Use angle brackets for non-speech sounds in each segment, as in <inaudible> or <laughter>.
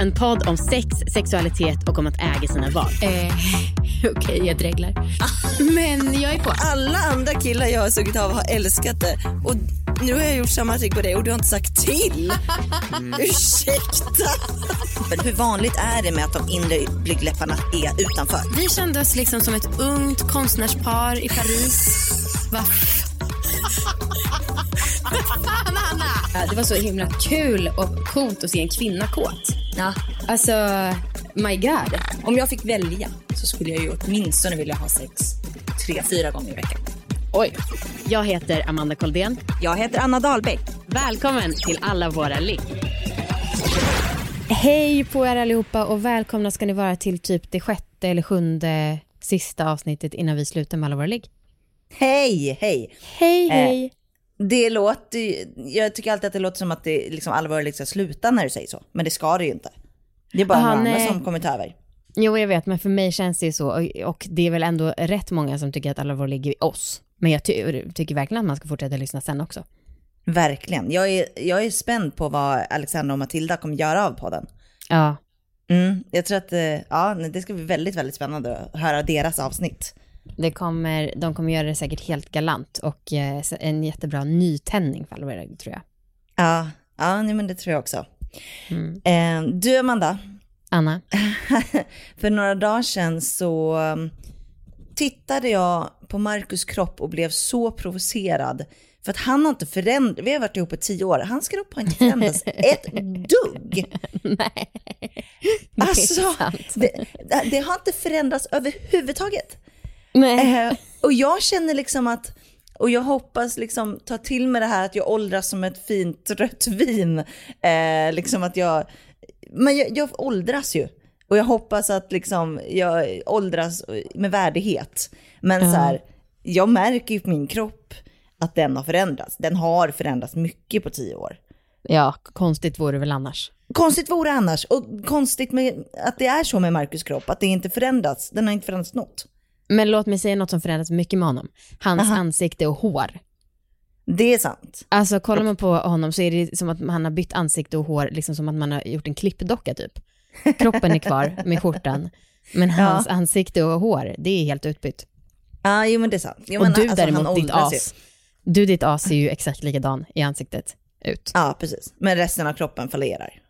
En podd om sex, sexualitet och om att äga sina val. Eh, <laughs> Okej, jag dreglar. Men jag är på. Alla andra killar jag har sugit av har älskat det. Och nu har jag gjort samma trick på dig och du har inte sagt till. Ursäkta. Men hur vanligt är det med att de inre blygdläpparna är utanför? Vi kände oss liksom som ett ungt konstnärspar i Paris. Va? <laughs> Fan, Anna! Det var så himla kul och coolt att se en kvinna kåt. Ja. Alltså, my god. Om jag fick välja så skulle jag ju åtminstone vilja ha sex tre, fyra gånger i veckan. Oj. Jag heter Amanda Koldén. Jag heter Anna Dahlbeck. Välkommen till Alla våra ligg. Hej på er allihopa och välkomna ska ni vara till typ det sjätte eller sjunde sista avsnittet innan vi slutar med alla våra ligg. Hej, hej. Hej, hej. Det låter jag tycker alltid att det låter som att det liksom allvar liksom slutar när du säger så. Men det ska det ju inte. Det är bara Aha, andra nej. som kommer ta över. Jo, jag vet, men för mig känns det ju så. Och, det är väl ändå rätt många som tycker att alla våra ligg är oss. Men jag ty- tycker verkligen att man ska fortsätta lyssna sen också. Verkligen. Jag är, jag är spänd på vad Alexandra och Matilda kommer göra av podden. Ja, Mm, jag tror att eh, ja, det ska bli väldigt, väldigt spännande att höra deras avsnitt. Det kommer, de kommer göra det säkert helt galant och eh, en jättebra nytändning för ligg, tror jag. Ja, ja nej, men det tror jag också. Mm. Eh, du Amanda, Anna? <laughs> för några dagar sedan så um, tittade jag på Markus kropp och blev så provocerad. För att han har inte förändrats, vi har varit ihop i tio år, hans kropp har inte förändrats <laughs> ett dugg. Nej, det är Alltså, det, det har inte förändrats överhuvudtaget. Eh, och jag känner liksom att, och jag hoppas liksom ta till mig det här att jag åldras som ett fint rött vin. Eh, liksom att jag, men jag, jag åldras ju. Och jag hoppas att liksom jag åldras med värdighet. Men så här, jag märker ju på min kropp att den har förändrats. Den har förändrats mycket på tio år. Ja, konstigt vore det väl annars. Konstigt vore annars. Och konstigt med att det är så med Markus kropp, att det inte förändrats. Den har inte förändrats något. Men låt mig säga något som förändrats mycket med honom. Hans Aha. ansikte och hår. Det är sant. Alltså kollar man på honom så är det som att han har bytt ansikte och hår, liksom som att man har gjort en klippdocka typ. Kroppen är kvar med skjortan, men <laughs> hans ansikte och hår, det är helt utbytt. Ja, jo men det är sant. Jo, och men du alltså, däremot, ditt åldras ju. as, du ditt as ser ju exakt likadan i ansiktet ut. Ja, precis. Men resten av kroppen fallerar.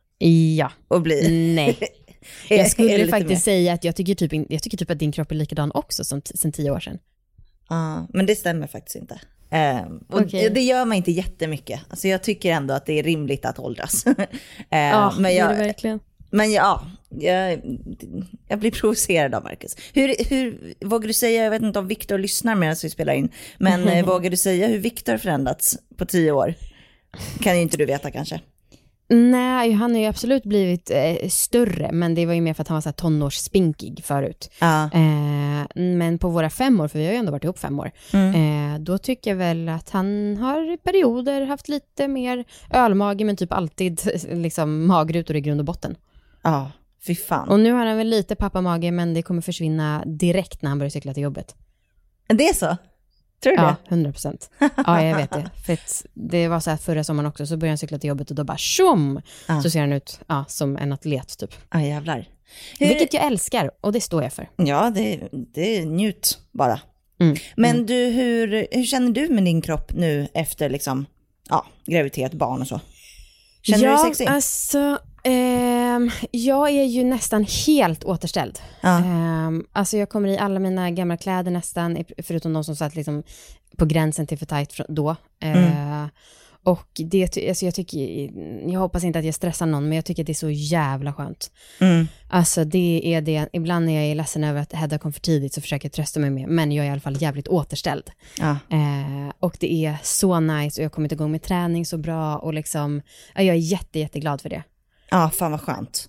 Ja, Och blir... nej. <laughs> Jag skulle faktiskt mer. säga att jag tycker, typ, jag tycker typ att din kropp är likadan också som sen tio år sedan. Ja, men det stämmer faktiskt inte. Ehm, och Okej. Det gör mig inte jättemycket. Alltså jag tycker ändå att det är rimligt att åldras. <laughs> Ehm, Ja, men det är det jag, verkligen. men ja, jag, jag blir provocerad av Marcus. Hur, hur vågar du säga, jag vet inte om Viktor lyssnar medan vi spelar in, men eh, <laughs> vågar du säga hur Viktor förändrats på tio år? Kan ju inte du veta kanske. Nej, han har ju absolut blivit eh, större, men det var ju mer för att han var så här tonårsspinkig förut. Ja. Eh, men på våra fem år, för vi har ju ändå varit ihop fem år, eh, då tycker jag väl att han har i perioder haft lite mer ölmage, men typ alltid <laughs> liksom magrutor i grund och botten. Ja, fy fan. Och nu har han väl lite pappamage, men det kommer försvinna direkt när han börjar cykla till jobbet. Det är så? Tror du Ja, det? 100 procent. Ja, jag vet det. För det var så här förra sommaren också, så började han cykla till jobbet och då bara tjom, Ja. så ser han ut ja, som en atlet typ. Ja, jävlar. Hur, Vilket jag älskar och det står jag för. Ja, det, det njut bara. Mm. Men du, hur, hur känner du med din kropp nu efter liksom, ja, graviditet, barn och så? Känner ja, du dig sexig? alltså, jag är ju nästan helt återställd. Ja. Ehm, alltså jag kommer i alla mina gamla kläder nästan, förutom de som satt liksom på gränsen till för tajt då. Eh, Och det, alltså jag tycker, jag hoppas inte att jag stressar någon, men jag tycker att det är så jävla skönt. Mm. Alltså det är det, ibland när jag är ledsen över att Hedda kom för tidigt så försöker jag trösta mig med, men jag är i alla fall jävligt återställd. Ja. Eh, och det är så nice och jag har kommit igång med träning så bra och liksom, ja, jag är jätte, jätteglad för det. Ja, fan vad skönt.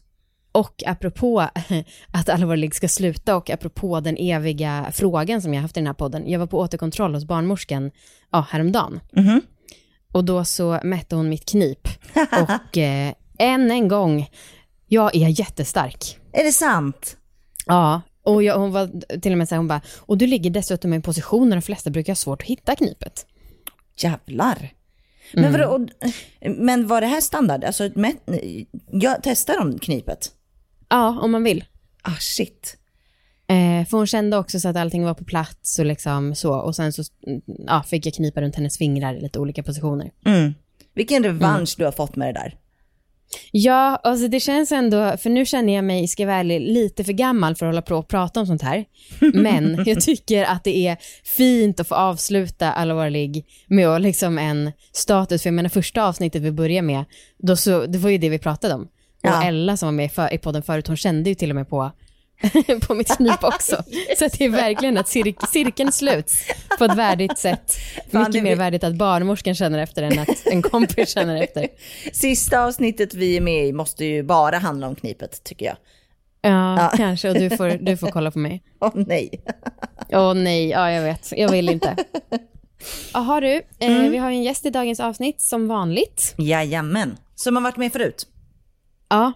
och apropå <laughs> att allvarlig ska sluta och apropå den eviga frågan som jag haft i den här podden. Jag var på återkontroll hos barnmorskan ja, häromdagen. Mhm. Och då så mätte hon mitt knip. <laughs> Och eh, än en gång, jag är jättestark. Är det sant? Ja, och jag, hon var till och med så här, hon bara, och du ligger dessutom i en position där de flesta brukar ha svårt att hitta knipet. Jävlar. Men, Mm. vadå, men var det här standard? Alltså, men, jag testar om knipet. Ja, om man vill. Ah shit. Eh, för hon kände också så att allting var på plats och liksom så. Och sen så mm, ja, fick jag knipa runt hennes fingrar i lite olika positioner. Mm. Vilken revansch Mm. du har fått med det där. Ja, alltså det känns ändå, för nu känner jag mig, ska jag vara ärlig, lite för gammal för att hålla på och prata om sånt här. <laughs> Men jag tycker att det är fint att få avsluta allvarlig med liksom en status, för jag menar första avsnittet vi började med, då så, det var ju det vi pratade om. Och Ja. Ella som var med i, för, i podden förut, hon kände ju till och med på <laughs> på mitt knip också. <laughs> Så det är verkligen att cir- cirkeln sluts på ett värdigt sätt. Fan, Mycket mer värdigt att barnmorskan känner efter än att en kompis känner efter. <laughs> Sista avsnittet vi är med i måste ju bara handla om knipet, tycker jag. Ja, kanske. Och du får, du får kolla på mig. Åh nej. Åh nej, ja jag vet. Jag vill inte. Jaha du, eh, vi har ju en gäst i dagens avsnitt som vanligt. Jajamän. Som har varit med förut. Ja,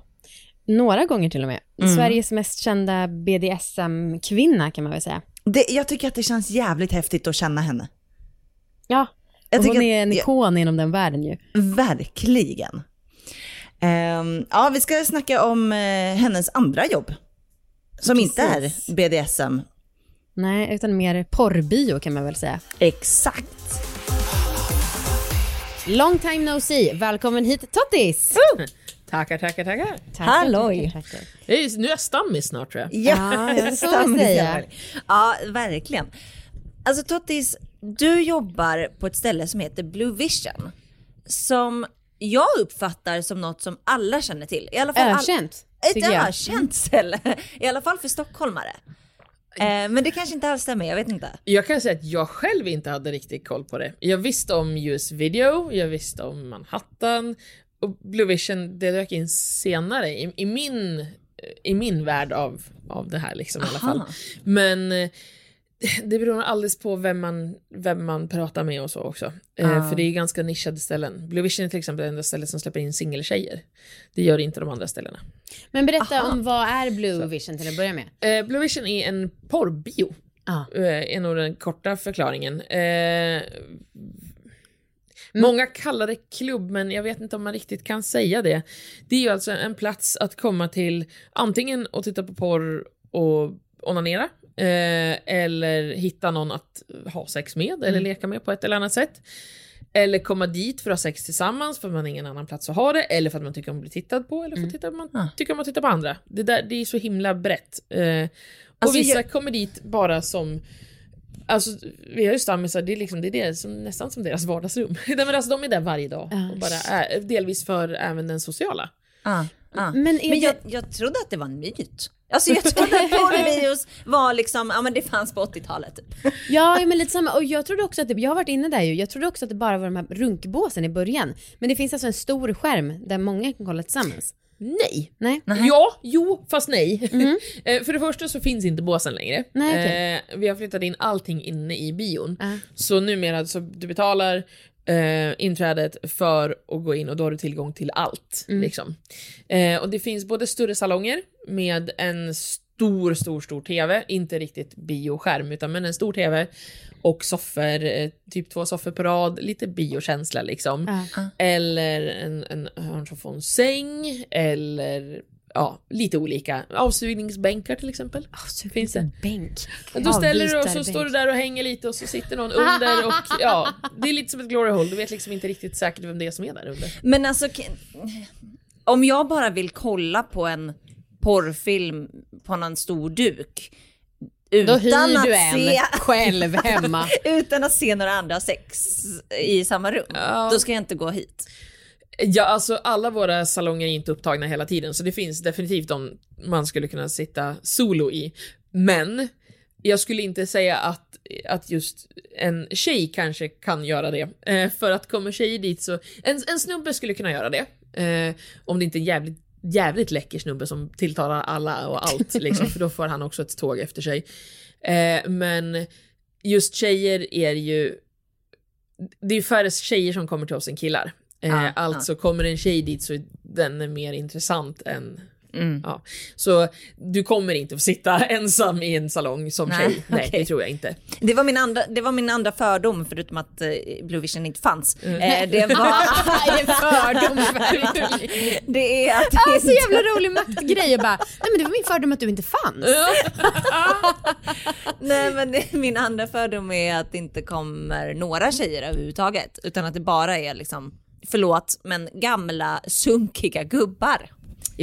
några gånger till och med. Sveriges mest kända BDSM-kvinna kan man väl säga. Det, jag tycker att det känns jävligt häftigt att känna henne. Ja, Jag och hon är en ikon inom den världen ju. Verkligen. Ehm, ja, vi ska snacka om eh, hennes andra jobb. Som inte Precis. är BDSM. Nej, utan mer porrbio kan man väl säga. Exakt. Long time no see, välkommen hit Tottis! Tackar, tackar, tackar. Tackar, Halloj. tackar, tackar. Jag är, nu är jag stammis snart tror jag. Ja, får man säga. Ja, verkligen. Alltså Tottis, du jobbar på ett ställe som heter Blue Vision. Som jag uppfattar som något som alla känner till. I alla fall all- Ökänt, Ett tycker jag. ökänt ställe. <laughs> I alla fall för stockholmare. Eh, men det kanske inte alls stämmer, jag vet inte. Jag kan säga att jag själv inte hade riktigt koll på det. Jag visste om US Video, jag visste om Manhattan och Blue Vision, det dök in senare i, i min i min värld av, av det här liksom i alla fall. Men eh, det beror alldeles på vem man, vem man pratar med och så också. Eh, för det är ganska nischade ställen. Blue Vision är till exempel det enda stället som släpper in singeltjejer. Det gör inte de andra ställena. Men berätta om vad är Blue Vision till att börja med? Eh, Blue Vision är en porrbio. Ja. Eh, är nog den korta förklaringen. Eh, Många kallar det klubb, men jag vet inte om man riktigt kan säga det. Det är ju alltså en plats att komma till antingen och titta på porr och onanera, eh, eller hitta någon att ha sex med eller leka med på ett eller annat sätt. Eller komma dit för att ha sex tillsammans för att man har ingen annan plats att ha det, eller för att man tycker om att bli tittad på, eller för att titta, man tycker om att titta på andra. Det, där, det är så himla brett. Eh, och Alltså, vissa jag- kommer dit bara som Alltså vi har ju stammisar, det är, liksom, det är det som, nästan som deras vardagsrum. <laughs> Nej, men alltså, de är där varje dag och bara är, delvis för även den sociala. Ah, ah. Men Men det... jag, jag trodde att det var en myt. Alltså jag trodde att <laughs> porrvideos var liksom, ja men det fanns på 80-talet typ. Ja, <laughs> ja, men lite samma. Och jag trodde också att det, jag har varit inne där ju, jag trodde också att det bara var de här runkbåsen i början. Men det finns alltså en stor skärm där många kan kolla tillsammans. Nej. Nej? Ja, jo, fast nej. <laughs> Eh, för det första så finns inte båsen längre. Nej, okej. Eh, vi har flyttat in allting inne i bion. Ja. Så numera så du betalar eh, inträdet för att gå in och då har du tillgång till allt. Liksom. Eh, och det finns både större salonger med en stor, stor, stor TV, inte riktigt bioskärm utan men en stor TV och soffor, eh, typ två soffor på rad, lite biokänsla liksom. Eller en, en hörnsoffa och en säng, eller ja, lite olika. Avsugningsbänkar till exempel. Finns det. Bänk. Då ställer du och så står du där och hänger lite och så sitter någon under och ja, det är lite som ett glory hole. Du vet liksom inte riktigt säkert vem det är som är där under. Men alltså, om jag bara vill kolla på en porrfilm på någon stor duk Då utan hyr att du en se själv hemma. <laughs> utan att se några andra sex i samma rum, Ja. då ska jag inte gå hit. Ja, alltså alla våra salonger är inte upptagna hela tiden, så det finns definitivt de man skulle kunna sitta solo i. Men jag skulle inte säga att, att just en tjej kanske kan göra det. Eh, för att kommer tjejer dit så, en, en snubbe skulle kunna göra det. Eh, om det inte är en jävligt jävligt läcker snubbe som tilltalar alla och allt <laughs> liksom, för då får han också ett tåg efter sig. Eh, men just tjejer är ju, det är ju färre tjejer som kommer till oss än killar. Eh, Ja, alltså kommer en tjej dit så är den mer intressant än Mm. Ja. Så du kommer inte få sitta <laughs> ensam i en salong som Nej, tjej. Nej, okej. det tror jag inte. Det var min andra, det var min andra fördom förutom att eh, Blue Vision inte fanns. Mm. Eh, det, <laughs> var, det är fördom <laughs> det är att det Ah, så jävla rolig maktgrej och bara, nej men det var min fördom att du inte fanns. Nej men det, min andra fördom är att det inte kommer några tjejer överhuvudtaget. Utan att det bara är liksom, förlåt, men gamla sunkiga gubbar.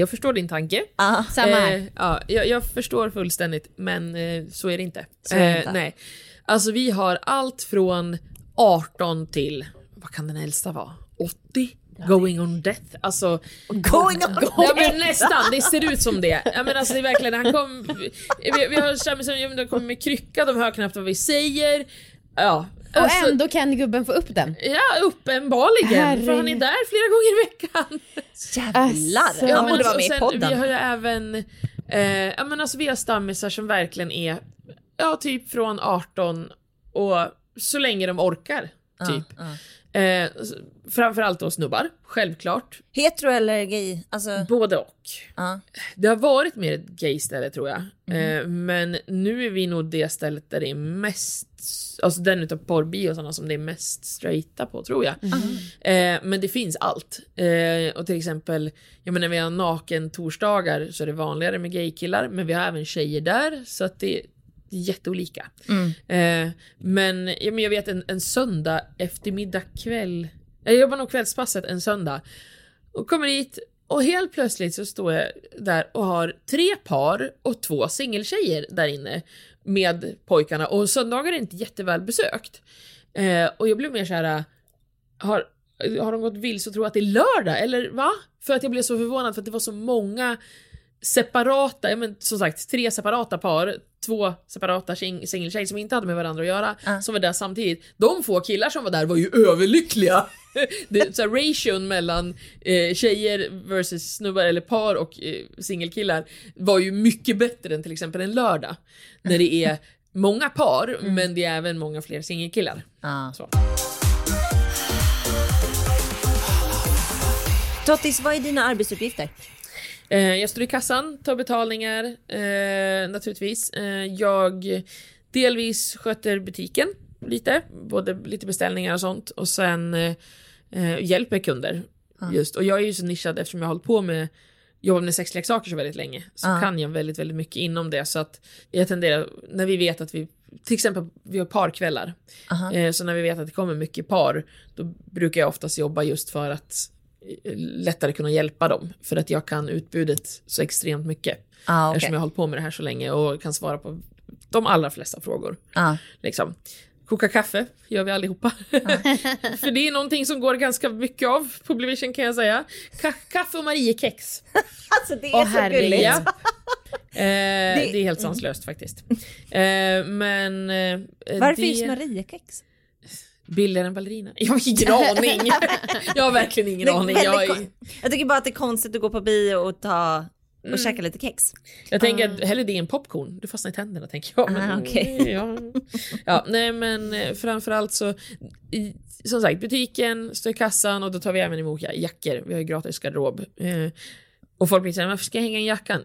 Jag förstår din tanke. Ah. Samma här. Eh, ja, jag, jag förstår fullständigt, men eh, så är det inte. Så är det Eh, inte. nej. Alltså vi har allt från 18 till, vad kan den äldsta vara? 80? Going on death. Alltså, Going on Ja men nästan, det ser ut som det. Ja men alltså det är verkligen, han kom, vi, vi har samma som, kommer med krycka, de hör knappt vad vi säger. Ja. Och alltså- ändå kan gubben få upp den. Ja, uppenbarligen. Herregud. För han är där flera gånger i veckan. Jävlar, Alltså. han men borde vara och med i podden. Vi har ju även, eh, ja men alltså vi har stammisar som verkligen är, ja typ från 18 och så länge de orkar, typ. Eh, framförallt då snubbar, självklart. Hetero eller gay? Alltså, Både och. ja. Det har varit mer ett gay-ställe tror jag. Mhm. Eh, men nu är vi nog det stället där det är mest, alltså den utav porrbioserna som det är mest straighta på tror jag. Mhm. Eh, men det finns allt. Eh, och till exempel, jag menar vi har naken torsdagar så är det vanligare med gaykillar, men vi har även tjejer där så att det jätteolika. Mm. Eh, men, ja, men jag vet en, en söndag eftermiddag kväll, jag jobbar nog kvällspasset en söndag och kommer dit och helt plötsligt så står jag där och har tre par och två singeltjejer där inne med pojkarna och söndagar är inte jätteväl besökt. Eh, och jag blev mer så här. har, har de gått vilse och tror att det är lördag eller va? För att jag blev så förvånad för att det var så många separata, ja men som sagt tre separata par, två separata sing- singeltjejer som inte hade med varandra att göra, som var där samtidigt. De få killar som var där var ju överlyckliga! <laughs> det, så här, ration mellan eh, tjejer versus snubbar eller par och eh, singelkillar var ju mycket bättre än till exempel en lördag. När det är många par, <laughs> men det är även många fler singelkillar. Ja. Så. Tottis, vad är dina arbetsuppgifter? Eh, jag står i kassan, tar betalningar eh, naturligtvis. Eh, jag delvis sköter butiken lite, både lite beställningar och sånt och sen hjälper kunder. Just. Och jag är ju så nischad eftersom jag har hållit på med jobbat med sexleksaker så väldigt länge så kan jag väldigt, väldigt mycket inom det så att jag tenderar, när vi vet att vi till exempel vi har parkvällar, eh, så när vi vet att det kommer mycket par då brukar jag oftast jobba just för att lättare kunna hjälpa dem för att jag kan utbudet så extremt mycket Ah, okej. eftersom jag har hållit på med det här så länge och kan svara på de allra flesta frågor. Ah. Liksom. Koka kaffe gör vi allihopa. <laughs> För det är någonting som går ganska mycket av på Blivision kan jag säga. Ka- kaffe och Mariekex. <laughs> Alltså det är Åh, så herregud. gulligt. Ja. <laughs> Eh, det... är helt sanslöst faktiskt. Eh, men... Eh, Varför det... just Mariekex? Billigare än ballerina? Jag har ingen aning. <laughs> jag har verkligen ingen Det aning. Jag, är... Jag tycker bara att det är konstigt att gå på bio och ta och käka lite kex. Jag tänker att hellre det än popcorn, du fastnar i tänderna tänker jag. Men, Ah, okej. <laughs> ja. ja, nej men eh, framförallt så, i, som sagt butiken, står i kassan och då tar vi även emot ja- jackor, vi har ju gratis garderob. Eh, och folk blir såhär, varför ska jag hänga en jackan?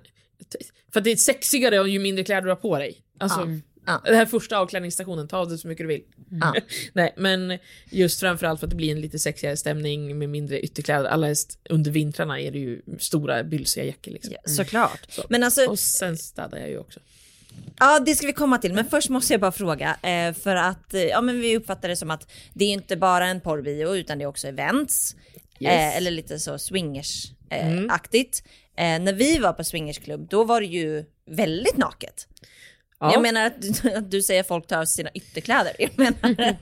För att det är sexigare ju mindre kläder du har på dig. Alltså, Ja. Den här första avklädningsstationen, ta av det så mycket du vill. Ja. <laughs> Nej, men just framförallt för att det blir en lite sexigare stämning med mindre ytterkläder. Alla under vintrarna är det ju stora bylsiga jackor liksom. Ja, såklart. Så. Men alltså, Och sen städar jag ju också. ja det ska vi komma till. Men först måste jag bara fråga. Eh, för att eh, ja, men vi uppfattar det som att det är inte bara en porrbio utan det är också events. Yes. Eh, eller lite så swingers-aktigt. Eh, när vi var på swingersklubb då var det ju väldigt naket. Ja. Jag menar att du, att du säger att folk tar av sina ytterkläder. Jag menar,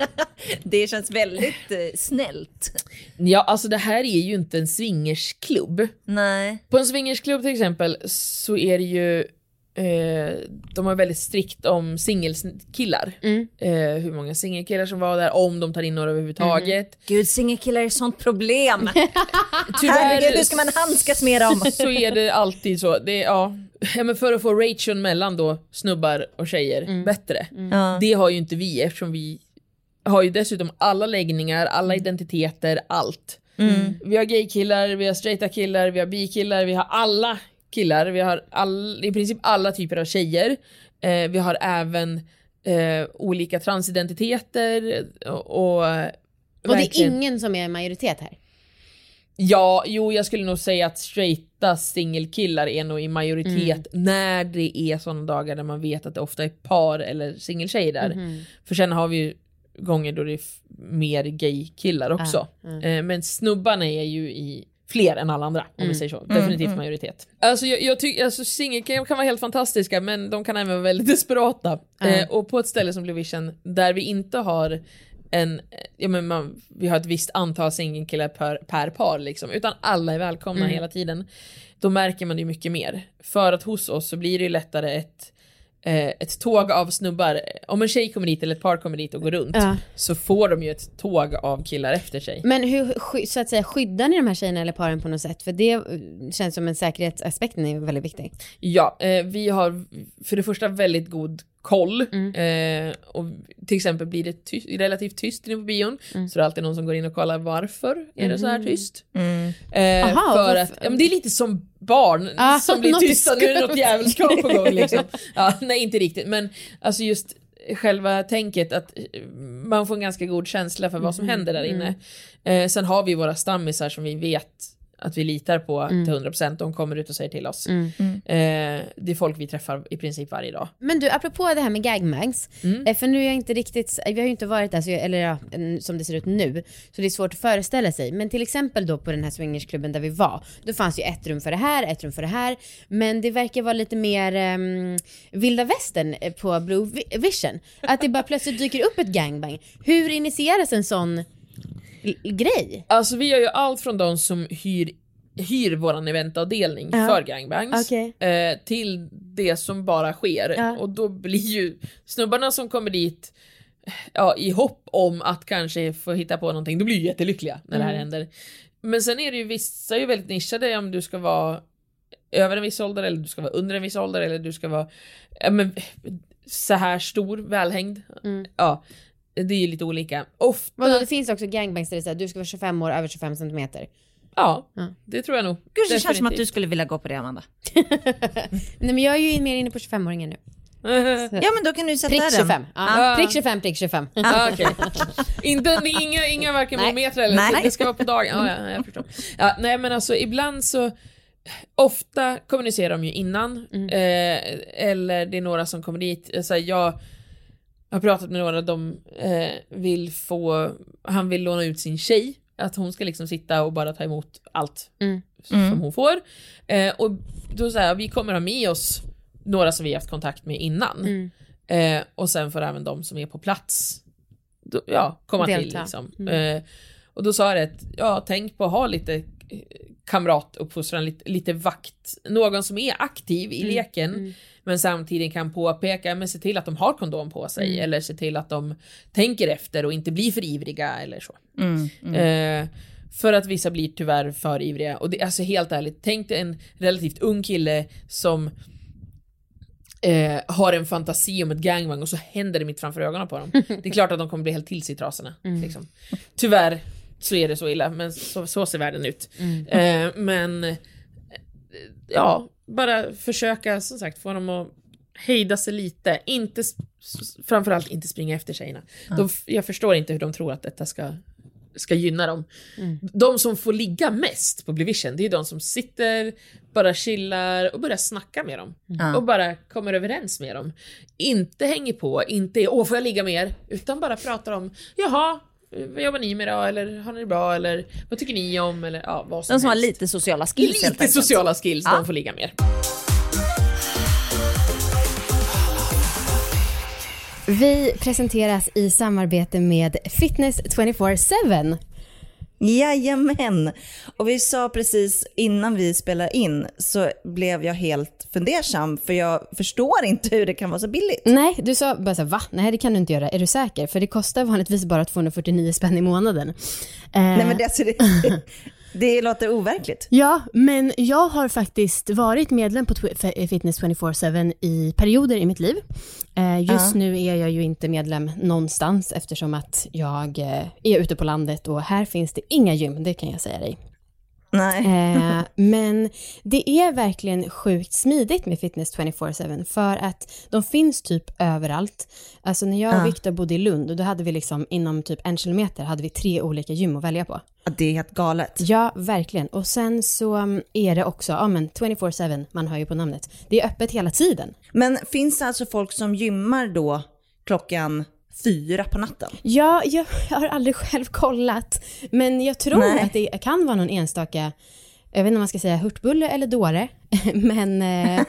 <laughs> det känns väldigt eh, snällt. Ja, alltså det här är ju inte en swingersklubb. Nej. På en swingersklubb till exempel så är det ju eh, de har väldigt strikt om singelkillar. Mm. Eh, hur många singelkillar som var där, om de tar in några överhuvudtaget. Gud, singelkillar är ett sånt problem. <laughs> Tyvärr Herregud, hur ska man handskas med dem? <laughs> så är det alltid så. Det ja. ja, men för att få ration mellan då snubbar och tjejer Mm. bättre. Ja. Det har ju inte vi eftersom vi har ju dessutom alla läggningar, alla identiteter, allt. Vi har gaykillar, vi har straighta killar, vi har bikillar, vi har alla killar, vi har all, i princip alla typer av tjejer. Eh, vi har även eh, olika transidentiteter och, och Och det är ingen som är majoritet här. Ja, jo jag skulle nog säga att straighta singelkillar är nog i majoritet när det är sådana dagar där man vet att det ofta är par eller singeltjejer där. För sen har vi ju gånger då det är mer gaykillar också. Eh, men snubbarna är ju i fler än alla andra om vi säger så. Definitivt majoritet. Alltså jag, jag tycker, alltså singelkillar kan vara helt fantastiska men de kan även vara väldigt <laughs> desperata. Eh, och på ett ställe som Blevision där vi inte har en, ja men man, vi har ett visst antal singelkillar per, per par liksom, utan alla är välkomna hela tiden. Då märker man det mycket mer. För att hos oss så blir det ju lättare ett, eh, ett tåg av snubbar. Om en tjej kommer dit eller ett par kommer dit och går runt Ja. så får de ju ett tåg av killar efter sig. Men hur så att säga, skyddar ni de här tjejerna eller paren på något sätt? För det eh, känns som en säkerhetsaspekten är väldigt viktig. Ja, eh, vi har för det första väldigt god koll. Mm. Eh, och till exempel blir det ty- relativt tyst inne på bion Mm. så det är alltid någon som går in och kollar varför är det så här tyst. Eh, Aha, för varför- att, ja, men det är lite som barn Ah, som blir tysta, nu är något djävulskap på gång liksom. <laughs> Ja, nej inte riktigt men alltså just själva tänket att eh, man får en ganska god känsla för vad som händer där inne. Eh, sen har vi våra stammisar som vi vet att vi litar på till 100%, de kommer ut och säger till oss. Eh, det är folk vi träffar i princip varje dag. Men du, apropå det här med gagbangs, eh, för nu är jag inte riktigt, vi har ju inte varit där, så jag, eller ja, som det ser ut nu, så det är svårt att föreställa sig. Men till exempel då på den här swingersklubben där vi var, då fanns ju ett rum för det här, ett rum för det här, men det verkar vara lite mer um, vilda västern eh, på Blue Vi- Vision. Att det bara plötsligt dyker upp ett gangbang. Hur initieras en sån grej? Alltså vi gör ju allt från de som hyr hyr våran eventavdelning Ja. för gangbangs Okej. eh, till det som bara sker. Ja. Och då blir ju snubbarna som kommer dit ja, i hopp om att kanske få hitta på någonting, då blir ju jättelyckliga när det här händer. Men sen är det ju vissa är ju väldigt nischade om du ska vara över en viss ålder eller du ska vara under en viss ålder eller du ska vara men, så här stor, välhängd. Ja, det är ju lite olika. Ofta, Vadå, det finns också gangbangs där det säger du ska vara 25 år, över 25 centimeter. ja, Ja. det tror jag nog. Gud, det känns som att du skulle vilja gå på det, Amanda. <laughs> Nej men jag är ju mer inne på 25-åringen nu. <laughs> Ja, men då kan du sätta Prick den. 25. Ja. Prick 25, prick 25. Ah, okej. Inte, det är inga, inga varken millimeter eller Nej. det ska vara på dagen. Ja, ja, jag förstår. Ja, nej men alltså ibland så Ofta kommunicerar de ju innan eh, eller det är några som kommer dit. Så här, jag har pratat med några, de eh, vill få, han vill låna ut sin tjej. Att hon ska liksom sitta och bara ta emot allt Mm. som hon får. Eh, och då så här, vi kommer ha med oss några som vi haft kontakt med innan. Mm. Eh, och sen får även de som är på plats då, ja, komma till. Delta. Liksom. Eh, och då sa jag att ja, tänk på att ha lite eh, kamratuppfostran, lite, lite vakt, någon som är aktiv i leken men samtidigt kan påpeka, men se till att de har kondom på sig eller se till att de tänker efter och inte blir för ivriga eller så. Eh, för att vissa blir tyvärr för ivriga. Och det är alltså helt ärligt, tänk dig en relativt ung kille som eh, har en fantasi om ett gangbang och så händer det mitt framför ögonen på dem. <laughs> Det är klart att de kommer bli helt till sig i trasorna. Liksom. Tyvärr så är det så illa, men så, så ser världen ut. Eh, men eh, ja, bara försöka som sagt få dem att hejda sig lite. Inte, framförallt inte springa efter tjejerna. De, f- jag förstår inte hur de tror att detta ska ska gynna dem. De som får ligga mest på Blivision, det är de som sitter, bara chillar och börjar snacka med dem. Och bara kommer överens med dem. Inte hänger på, inte åh får jag ligga mer? Utan bara pratar om, jaha, vad jobbar ni med då? Eller har ni det bra? Eller vad tycker ni om? Eller ja, vad som De som har helst. lite sociala skills Lite sociala skills, Ja. de får ligga mer. Vi presenteras i samarbete med Fitness 24-7. Jajamän. Och vi sa precis innan vi spelar in så blev jag helt fundersam för jag förstår inte hur det kan vara så billigt. Nej, du sa bara så här, va? Nej, det kan du inte göra. Är du säker? För det kostar vanligtvis bara 249 spänn i månaden. Eh, Nej men det, alltså, det, <laughs> det låter overkligt. Ja, men jag har faktiskt varit medlem på Fitness 24-7 i perioder i mitt liv. Eh, just Ja. nu är jag ju inte medlem någonstans eftersom att jag eh, är ute på landet och här finns det inga gym, det kan jag säga dig. Nej. Eh, men det är verkligen sjukt smidigt med Fitness 24-7 för att de finns typ överallt. Alltså när jag och. Viktor bodde i Lund, och då hade vi liksom inom typ en kilometer hade vi tre olika gym att välja på. Det är helt galet. Ja, verkligen. Och sen så um, är det också, ja men 24-7, man hör ju på namnet. Det är öppet hela tiden. Men finns det alltså folk som gymmar då klockan fyra på natten? Ja, jag, har aldrig själv kollat, men jag tror Nej. att det kan vara någon enstaka, jag vet inte om man ska säga hurtbulle eller dåre, <laughs> men, eh,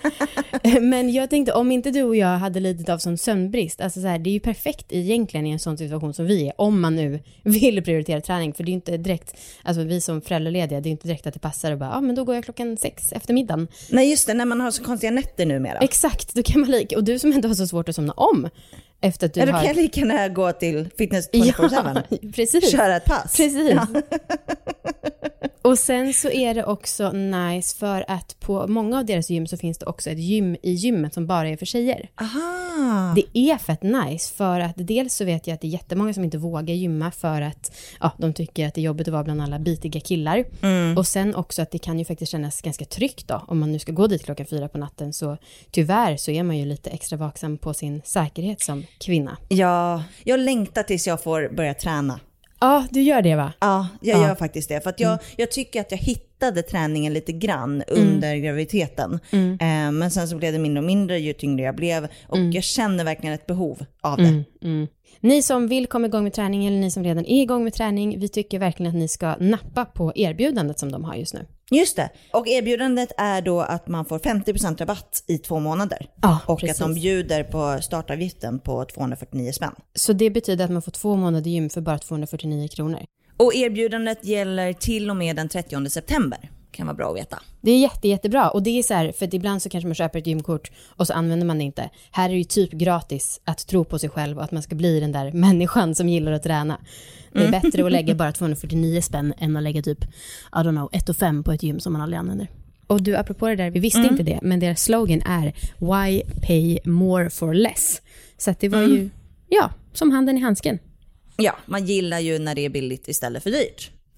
<laughs> men jag tänkte om inte du och jag hade lidit av sån sömnbrist, alltså så här, det är ju perfekt egentligen i en sån situation som vi är, om man nu <laughs> vill prioritera träning, för det är ju inte direkt, alltså vi som föräldralediga, det är ju inte direkt att det passar och bara, ja men då går jag klockan sex efter middagen. Nej just det, när man har så konstiga nätter numera. Exakt, då kan man lika, och du som ändå har så svårt att somna om, efter att du då har... kan jag lika gärna gå till fitness 24-7. <laughs> Ja, precis. Köra ett pass. Precis. Ja. <laughs> Och sen så är det också nice för att på många av deras gym så finns det också ett gym i gymmet som bara är för tjejer. Aha. Det är fett nice för att dels så vet jag att det är jättemånga som inte vågar gymma för att ja, de tycker att det är jobbigt att vara bland alla bitiga killar. Och sen också att det kan ju faktiskt kännas ganska tryggt då om man nu ska gå dit klockan fyra på natten så tyvärr så är man ju lite extra vaksam på sin säkerhet som kvinna. Ja, jag längtar tills jag får börja träna. Ja, du gör det va? Ja, jag Ja. gör faktiskt det. För att jag, jag tycker att jag hittade träningen lite grann under graviditeten. Eh, men sen så blev det mindre och mindre ju tyngre jag blev. Och jag känner verkligen ett behov av det. Mm. Ni som vill komma igång med träning eller ni som redan är igång med träning, vi tycker verkligen att ni ska nappa på erbjudandet som de har just nu. Just det. Och erbjudandet är då att man får 50% rabatt i två månader. Ja, och precis. att de bjuder på startavgiften på 249 spänn. Så det betyder att man får två månader gym för bara 249 kronor. Och erbjudandet gäller till och med den 30 september. Kan vara bra att veta. Det är jätte, jättebra och det är så här, för ibland så kanske man köper ett gymkort och så använder man det inte. Här är det ju typ gratis att tro på sig själv och att man ska bli den där <laughs> människan som gillar att träna. Det är bättre att lägga <laughs> bara 249 spänn än att lägga typ, I don't know, 1 5 på ett gym som man aldrig använder. Och du, apropå det där, vi visste inte det, men deras slogan är Why pay more for less? Så att det var ju, ja, som handen i handsken. Ja, man gillar ju när det är billigt istället för dyrt.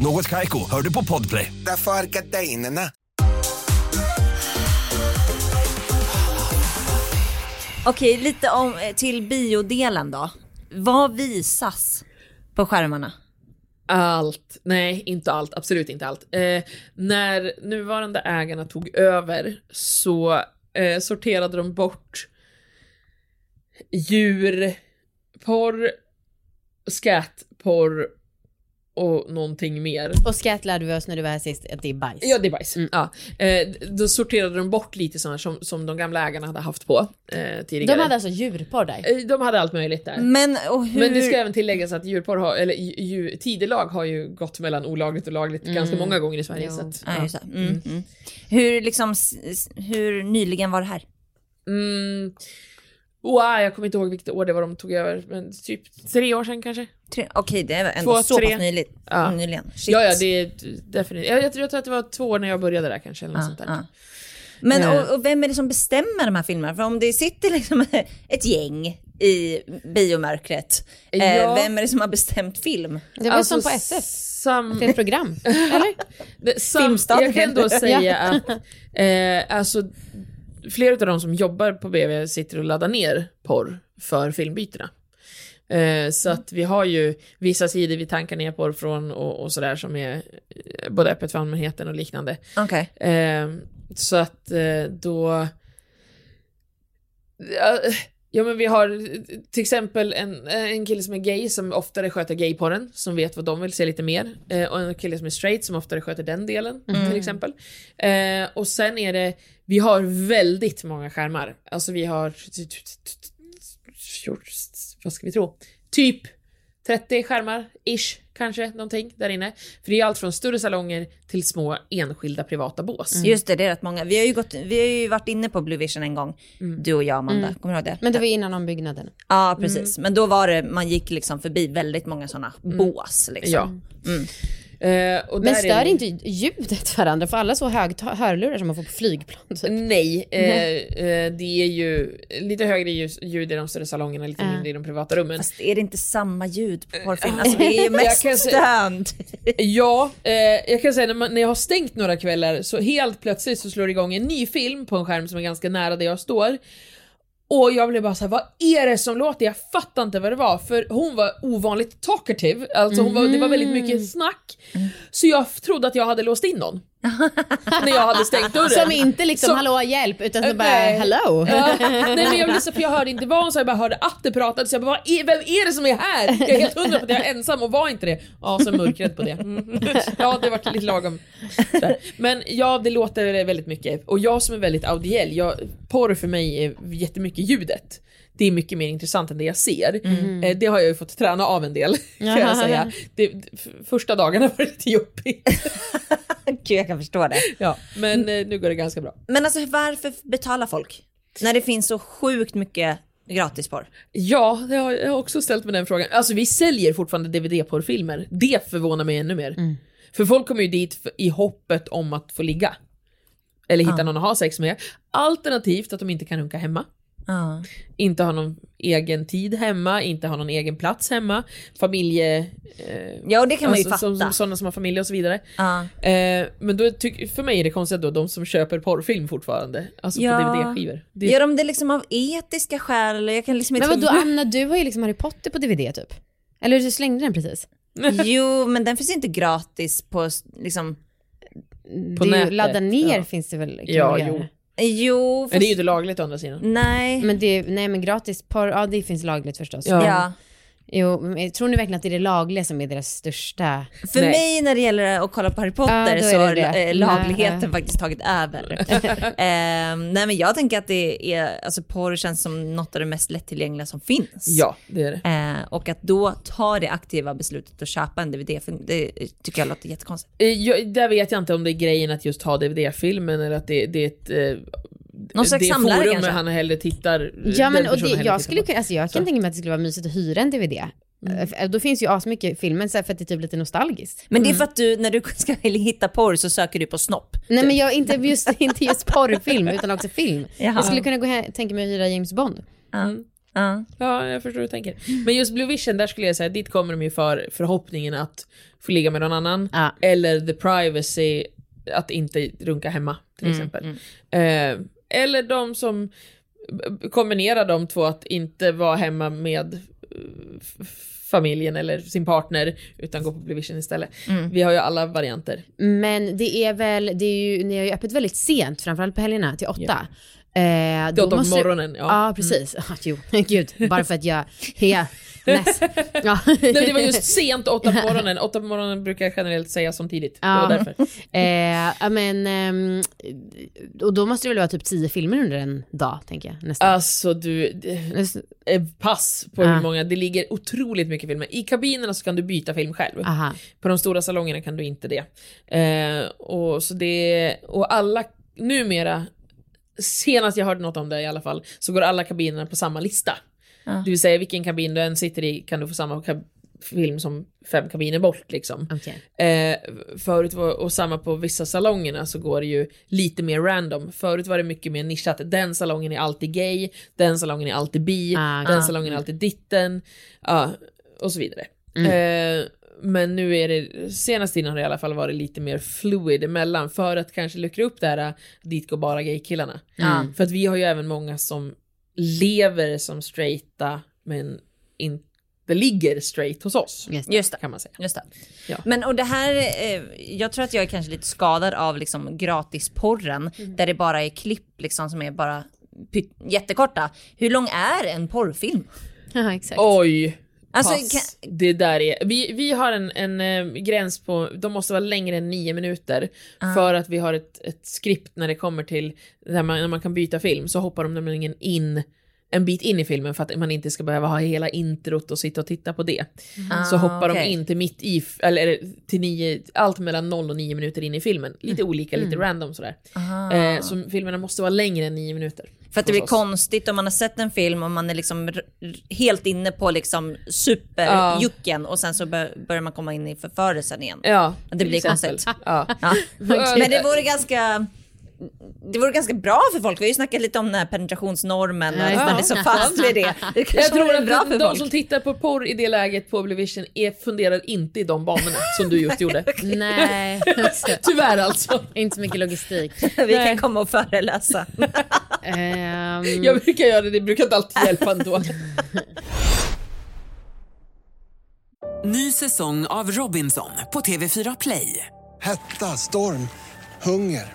Något Kaiko, hör du på Podplay. Därför är gardinerna. Okej, lite om, eh, till biodelen då. Vad visas på skärmarna? Allt. Nej, inte allt. Absolut inte allt. Eh, när nuvarande ägarna tog över så eh, sorterade de bort djurporr, skätporr och någonting mer. Och skratt lärde vi oss när du var här sist att det är bajs. Ja, det är bajs. Ja. Eh, då sorterade de bort lite sådana som, som de gamla ägarna hade haft på eh, tidigare. De hade alltså djurporr där? Eh, De hade allt möjligt där. Men, och hur... Men det ska även tilläggas att djurporr har, eller ju- ju, tidelag har ju gått mellan olagligt och lagligt ganska många gånger i Sverige. Så att, Ja, just det. Mm, mm. Hur, liksom, hur nyligen var det här? Wow, jag kommer inte ihåg vilket år det var de tog över, men typ tre år sedan kanske? Tre- Okej, det är ändå Två, så tre. pass nyligt, Ja. nyligen. Shit. Ja, ja, det är definitivt. Jag, jag, tror, jag tror att det var två år när jag började där kanske, eller något Ja, sånt där. ja. Men Eh. och, och vem är det som bestämmer de här filmerna? För om det sitter liksom <laughs> ett gäng i biomörkret, eh, Ja. vem är det som har bestämt film? Det var som på SF. Sam... Det är ett program, <laughs> eller? Det, sam, jag kan det. säga <laughs> att eh, alltså, flera av de som jobbar på BV sitter och laddar ner porr för filmbytena. Eh, så att vi har ju vissa sidor vi tankar ner porr från och, och sådär som är eh, både öppet för allmänheten och liknande. Okej. Eh, så att då... Ja, Ja men vi har till exempel en, en kille som är gay som oftare sköter gayporren, som vet vad de vill se lite mer. Eh, och en kille som är straight som oftare sköter den delen, till exempel. Eh, och sen är det, vi har väldigt många skärmar. Alltså vi har, vad ska vi tro? Typ 30 skärmar, ish, kanske, någonting där inne. För det är allt från större salonger till små enskilda privata bås. Just det, det är rätt många. Vi har ju, gått, vi har ju varit inne på Blue Vision en gång, du och jag Amanda. Kommer du ihåg det? Men det var innan ombyggnaden. Ja, precis. Men då var det, man gick liksom förbi väldigt många sådana bås. Liksom. Ja. Eh, och Men där stör är inte ljudet varandra? För alla så hög hörlurar som man får på flygplan. Typ. Nej, eh, eh, det är ju lite högre ljus- ljud i de större salongerna, lite mindre i de privata rummen. Fast är det inte samma ljud på porrfilm? Alltså det är ju <laughs> Jag mest se- stönt. <laughs> Ja, eh, jag kan säga när, man, när jag har stängt några kvällar så helt plötsligt så slår det igång en ny film på en skärm som är ganska nära där jag står. Och jag blev bara såhär, vad är det som låter? Jag fattar inte vad det var, för hon var ovanligt talkative, alltså hon var, det var väldigt mycket snack. Så jag trodde att jag hade låst in någon. <laughs> när jag hade stängt dörren. Som inte liksom Som- hallå hjälp utan som bara nej. hello. Ja. <laughs> Nej men jag blev så för jag hörde inte vad hon sa, jag bara hörde att det pratades. Jag bara, vem är det som är här? Jag är helt hundra på att jag är ensam och var inte det. Ja, så mörkret på det. Mm. <laughs> Ja, det var lite lagom. Där. Men ja, det låter väldigt mycket. Och jag som är väldigt audiell, jag, porr för mig är jättemycket ljudet. Det är mycket mer intressant än det jag ser. Eh, Det har jag ju fått träna av en del, kan jag säga. Det, första dagarna var det lite jobbigt. <laughs> Gud, jag kan förstå det. Ja, men eh, nu går det ganska bra. Men alltså varför betalar folk? När det finns så sjukt mycket gratisporr. Ja, jag har också ställt mig den frågan. Alltså vi säljer fortfarande DVD-porrfilmer. Det förvånar mig ännu mer. För folk kommer ju dit i hoppet om att få ligga. Eller hitta någon att ha sex med. Alternativt att de inte kan runka hemma. Ja. Inte ha någon egen tid hemma, inte ha någon egen plats hemma. Familje... Eh, Ja, och det kan man ju alltså, som, fatta. som, sådana som har familj och så vidare. Ja. Eh, men då tyck, för mig är det konstigt då, de som köper porrfilm fortfarande. Alltså Ja. på DVD-skivor. Det, Gör de det liksom av etiska skäl? eller Jag kan liksom inte... Men vadå Anna, du har ju liksom Harry Potter på DVD typ. Eller du slängde den precis. <laughs> Jo, men den finns inte gratis på liksom... På nätet, Ladda ner ja. finns det väl? Ja, man jo. Jo, Men det är ju inte lagligt å andra sidan. Nej. Men det, nej men gratis porr, ja det finns lagligt förstås. Ja. Ja. Jo, men tror ni verkligen att det är det lagliga som är deras största... För Nej. mig när det gäller att kolla på Harry Potter Ja, så har eh, lagligheten Nej. faktiskt tagit över. <laughs> Ehm, nej men jag tänker att det är, alltså porr känns som något av det mest lättillgängliga som finns. Ja, det är det. Eh, och att då ta det aktiva beslutet att köpa en DVD, för det tycker jag låter jättekonstigt. Eh, Jag, där vet jag inte om det är grejen att just ha DVD-filmen eller att det, det är ett... Eh, Någon slags det är samlare forum kanske? han hellre tittar... Ja den men och det, jag skulle på. kunna, alltså jag kan tänka mig att det skulle vara mysigt att hyra en DVD. Eh, Då finns ju asmycket filmer för att det är typ lite nostalgiskt. Men det är för att du, när du <laughs> ska hitta porr så söker du på snopp. Nej men jag, inte just, <laughs> inte just porrfilm utan också film. Jaha. Jag skulle kunna gå hem, tänka mig att hyra James Bond. Ja. Ja, jag förstår hur du tänker. Men just Blue Vision, där skulle jag säga, dit kommer de ju för förhoppningen att få ligga med någon annan. Ja. Eller the privacy, att inte runka hemma till Mm, exempel. Eh, eller de som kombinerar de två, att inte vara hemma med eh, familjen eller sin partner, utan gå på Blue Vision istället. Mm. Vi har ju alla varianter. Men det är väl, det är ju, ni har ju öppet väldigt sent, framförallt på helgerna, till åtta. Ja. Eh, Till åtta på måste- morgonen, ja. Mm. Ja, precis. Ah, <laughs> jo, gud, bara för att jag, ja, <laughs> ja. Nej, det var just <laughs> sent, åtta på morgonen. Åtta på morgonen brukar jag generellt säga som tidigt. Det var Ja. därför. <laughs> Eh, ja, men, ehm, och då måste det väl vara typ tio filmer under en dag, tänker jag. Nästan. Alltså du, det- eh, pass på Ah. hur många, det ligger otroligt mycket filmer. I kabinerna så kan du byta film själv. Aha. På de stora salongerna kan du inte det. Eh, och, så det och alla, numera, senast jag hörde något om det i alla fall, så går alla kabinerna på samma lista. Ja. Det vill säga vilken kabin du än sitter i kan du få samma film som fem kabiner bort liksom. Okay. Eh, förut var, och samma på vissa salongerna så går det ju lite mer random. Förut var det mycket mer nischat. Den salongen är alltid gay, den salongen är alltid bi, Ah, den ah. salongen är alltid ditten, ja, och så vidare. Mm. Eh, men nu är det, senaste tiden har det i alla fall varit lite mer fluid emellan för att kanske luckra upp det här, dit går bara gaykillarna. Mm. För att vi har ju även många som lever som straighta men inte ligger straight hos oss. Just det. Kan man säga. Just det. Ja. Men och det här, eh, jag tror att jag är kanske lite skadad av liksom gratisporren, där det bara är klipp liksom som är bara jättekorta. Hur lång är en porrfilm? Ja, exakt. Oj! Alltså, Pass. Det där är, vi, vi har en, en eh, gräns på, de måste vara längre än nio minuter Ah. för att vi har ett, ett skript när det kommer till där man, när man kan byta film så hoppar de nämligen in en bit in i filmen för att man inte ska behöva ha hela introt och sitta och titta på det. Ah, så hoppar okej. de in till mitt i, eller till nio, allt mellan noll och nio minuter in i filmen. Lite olika, lite Mm. random sådär. Eh, så filmerna måste vara längre än nio minuter. För att det blir oss. konstigt om man har sett en film och man är liksom helt inne på liksom Ja. superjucken och sen så bör, börjar man komma in i förförelsen igen. Ja, Det blir exempel. konstigt. Ja. Ja. <laughs> Men det vore ganska det vore ganska bra för folk. Vi har ju snackat lite om den här penetrationsnormen och Ja. man är så fast vid det. <laughs> Det Jag tror att bra de, för de folk. som tittar på porr i det läget på Oblivision är, funderar inte i de banorna <laughs> som du just gjorde. Nej, <laughs> Tyvärr alltså. inte så mycket logistik. Vi kan komma och föreläsa. Ehm, Jag brukar göra det, det brukar inte alltid hjälpa ändå. Ny säsong av Robinson på TV4 Play. Hetta, storm, hunger.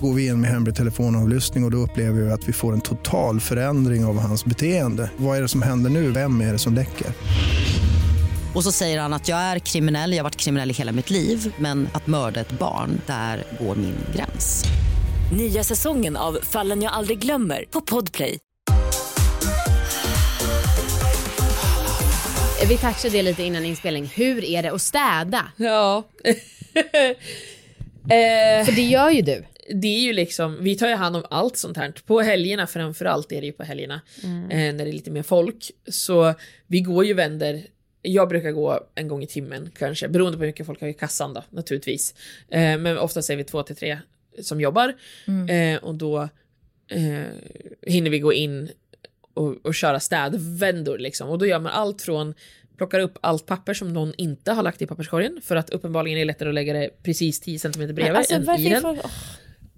Går vi in med hemlig telefonavlyssning och, och då upplever vi att vi får en total förändring av hans beteende. Vad är det som händer nu? Vem är det som läcker? Och så säger han att jag är kriminell, jag har varit kriminell i hela mitt liv men att mörda ett barn, där går min gräns. Nya säsongen av Fallen jag aldrig glömmer på Podplay. Vi touchade det lite innan inspelning. Hur är det att städa? Ja. eh, <laughs> För det gör ju du. Det är ju liksom, vi tar ju hand om allt sånt här. På helgerna framförallt är det ju på helgerna. Mm. Eh, när det är lite mer folk. Så vi går ju vänder jag brukar gå en gång i timmen kanske, beroende på hur mycket folk har i kassan då naturligtvis. Eh, men oftast är vi två till tre som jobbar Mm. eh, och då eh, hinner vi gå in och, och köra städvändor liksom. Och då gör man allt från plockar upp allt papper som någon inte har lagt i papperskorgen för att uppenbarligen är det lättare att lägga det precis 10 cm bredvid Alltså, än i den. folk- åh.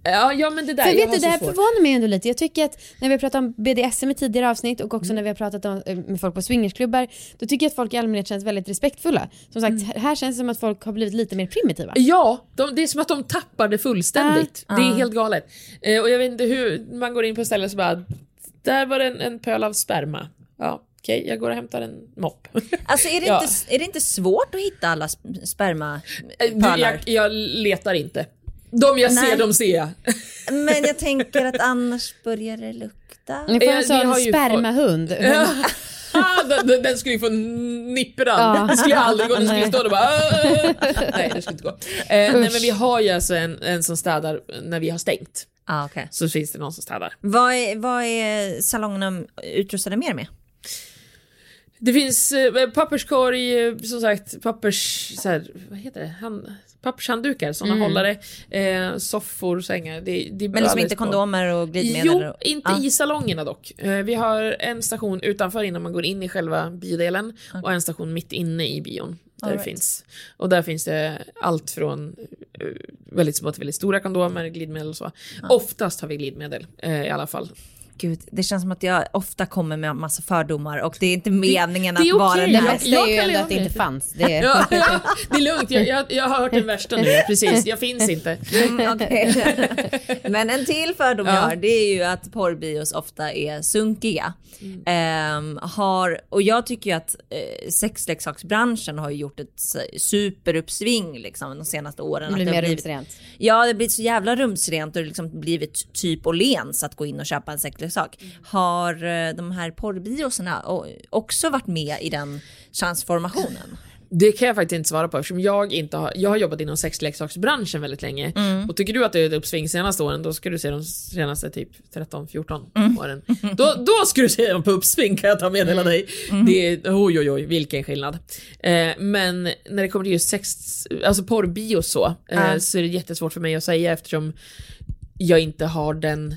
Ja, ja men det där, För jag vet du, det här svårt. förvånar mig ändå lite. Jag tycker att när vi har pratat om BDSM i tidigare avsnitt och också när vi har pratat om, eh, med folk på swingersklubbar, då tycker jag att folk i allmänhet känns väldigt respektfulla. Som sagt, här känns det som att folk har blivit lite mer primitiva. Ja, de, det är som att de tappar det fullständigt. Ah. Det är Ah. helt galet. Eh, och jag vet inte hur, man går in på ställen så bara, där var det en, en pöl av sperma. Ja, okej, jag går och hämtar en mopp. <laughs> Alltså är det, Ja. inte, är det inte svårt att hitta alla sp- Eh, spermapölar? jag, jag letar inte. De jag Nej. ser, de ser jag. Men jag tänker att annars börjar det lukta. Ni får Eh, en vi sån spermahund. <laughs> Ah, den, skulle ju få nippran. Ja. Det skulle aldrig gå. Den skulle stå där och bara... <laughs> Nej, det skulle inte gå. Eh, nej, men vi har ju alltså en, en som städar när vi har stängt. Ah, okay. Så finns det någon som städar. Vad är, vad är salongerna utrustade mer med? Det finns eh, papperskorg, eh, som sagt, pappers... Så här, vad heter det? Hand, pappershanddukar, sådana Mm. hållare, eh, soffor, sängar. Det, det Men liksom inte på. kondomer och glidmedel? Jo, och- inte Ja. i salongerna dock. Eh, Vi har en station utanför innan man går in i själva biodelen och en station mitt inne i bion. Där right. finns. Och där finns det allt från eh, väldigt små till väldigt stora kondomer, glidmedel och så. Oftast har vi glidmedel eh, i alla fall. Gud, det känns som att jag ofta kommer med massa fördomar och det är inte meningen det att vara okej. den Det bästa är ju ändå att det inte fanns. Det är... <laughs> Ja, det är lugnt, jag, jag, jag har hört den värsta nu. <laughs> Precis, jag finns inte. Mm, okej. <laughs> Men en till fördom jag Ja. har det är ju att porrbios ofta är sunkiga. Ehm, har, och jag tycker ju att eh, sexleksaksbranschen har gjort ett superuppsving liksom, de senaste åren. Det blir Att har mer blivit- rumsrent. Ja, det har blivit så jävla rumsrent och det har liksom blivit typ Åhléns att gå in och köpa en sexleksak. Har eh, de här porrbioserna också varit med i den transformationen? Det kan jag faktiskt inte svara på eftersom jag inte har, jag har jobbat inom sexleksaksbranschen väldigt länge. Mm. Och tycker du att det är ett uppsving senaste åren, då ska du se de senaste typ 13-14 Mm. åren. Då, då ska du se dem på uppsving kan jag ta meddela dig. Mm. Det är, oj oj oj, vilken skillnad. Eh, men när det kommer till just sex, alltså porrbio så, eh, så är det jättesvårt för mig att säga eftersom jag inte har den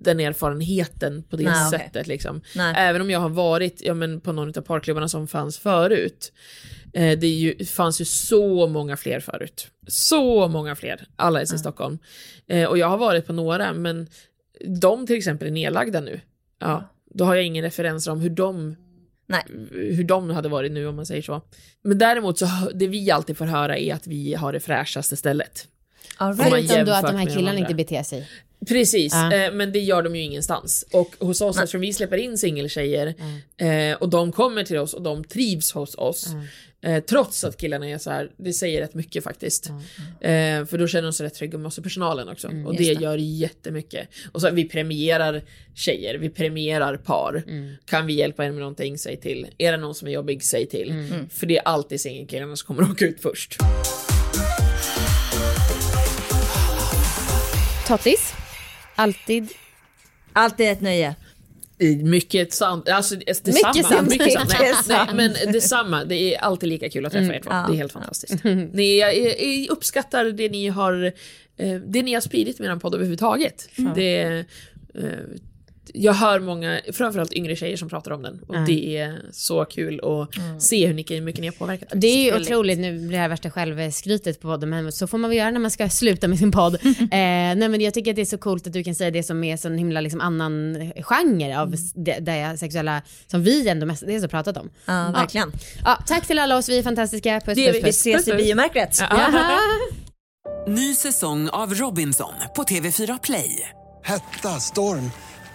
den erfarenheten på det Nej, sättet. Liksom. Nej. Även om jag har varit ja, men på någon av parklubbarna som fanns förut. Eh, det ju, fanns ju så många fler förut. Så många fler, alla i Stockholm. Eh, och jag har varit på några, men de till exempel är nedlagda nu. Ja, då har jag ingen referens om hur de Nej. hur de hade varit nu om man säger så. Men däremot så det vi alltid får höra är att vi har det fräschaste stället. Man Förutom då att de här killarna inte beter sig. Precis, Ja. eh, men det gör de ju ingenstans. Och hos oss, eftersom vi släpper in singeltjejer eh, och de kommer till oss och de trivs hos oss. Eh, trots att killarna är så här, det säger rätt mycket faktiskt. Eh, för då känner de sig rätt trygga med oss i personalen också. och det, det. gör jättemycket. Och så vi premierar tjejer, vi premierar par. Kan vi hjälpa er med någonting, säg till. Är det någon som är jobbig, säg till. För det är alltid singelkillarna som kommer att <laughs> åka ut först. Tottis. Alltid. Alltid ett nöje. I Mycket sant. Alltså, det- detsamma. Mycket sant. Mycket sant. Nej, nej, men detsamma. Det är alltid lika kul att träffa er två. ja. Det är helt fantastiskt. <laughs> Ni, jag, jag uppskattar det ni har eh, det ni har spridit med er podd överhuvudtaget. Det, eh, jag hör många, framförallt yngre tjejer som pratar om den och det är så kul att se hur mycket ni har påverkat. Det är ju Väldigt. otroligt, nu blir det här värsta självskrytet på podden, men så får man väl göra när man ska sluta med sin podd. <laughs> eh, nej men jag tycker att det är så coolt att du kan säga det som är sån himla liksom annan genre av s- det, det sexuella, som vi ändå mestadels har pratat om. Ja, verkligen. Ja, tack till alla oss, vi är fantastiska. Puss Det är puss vi. Puss. ses i biomärket. <laughs> Jaha. Ny säsong av Robinson på TV4 Play. Hetta, storm,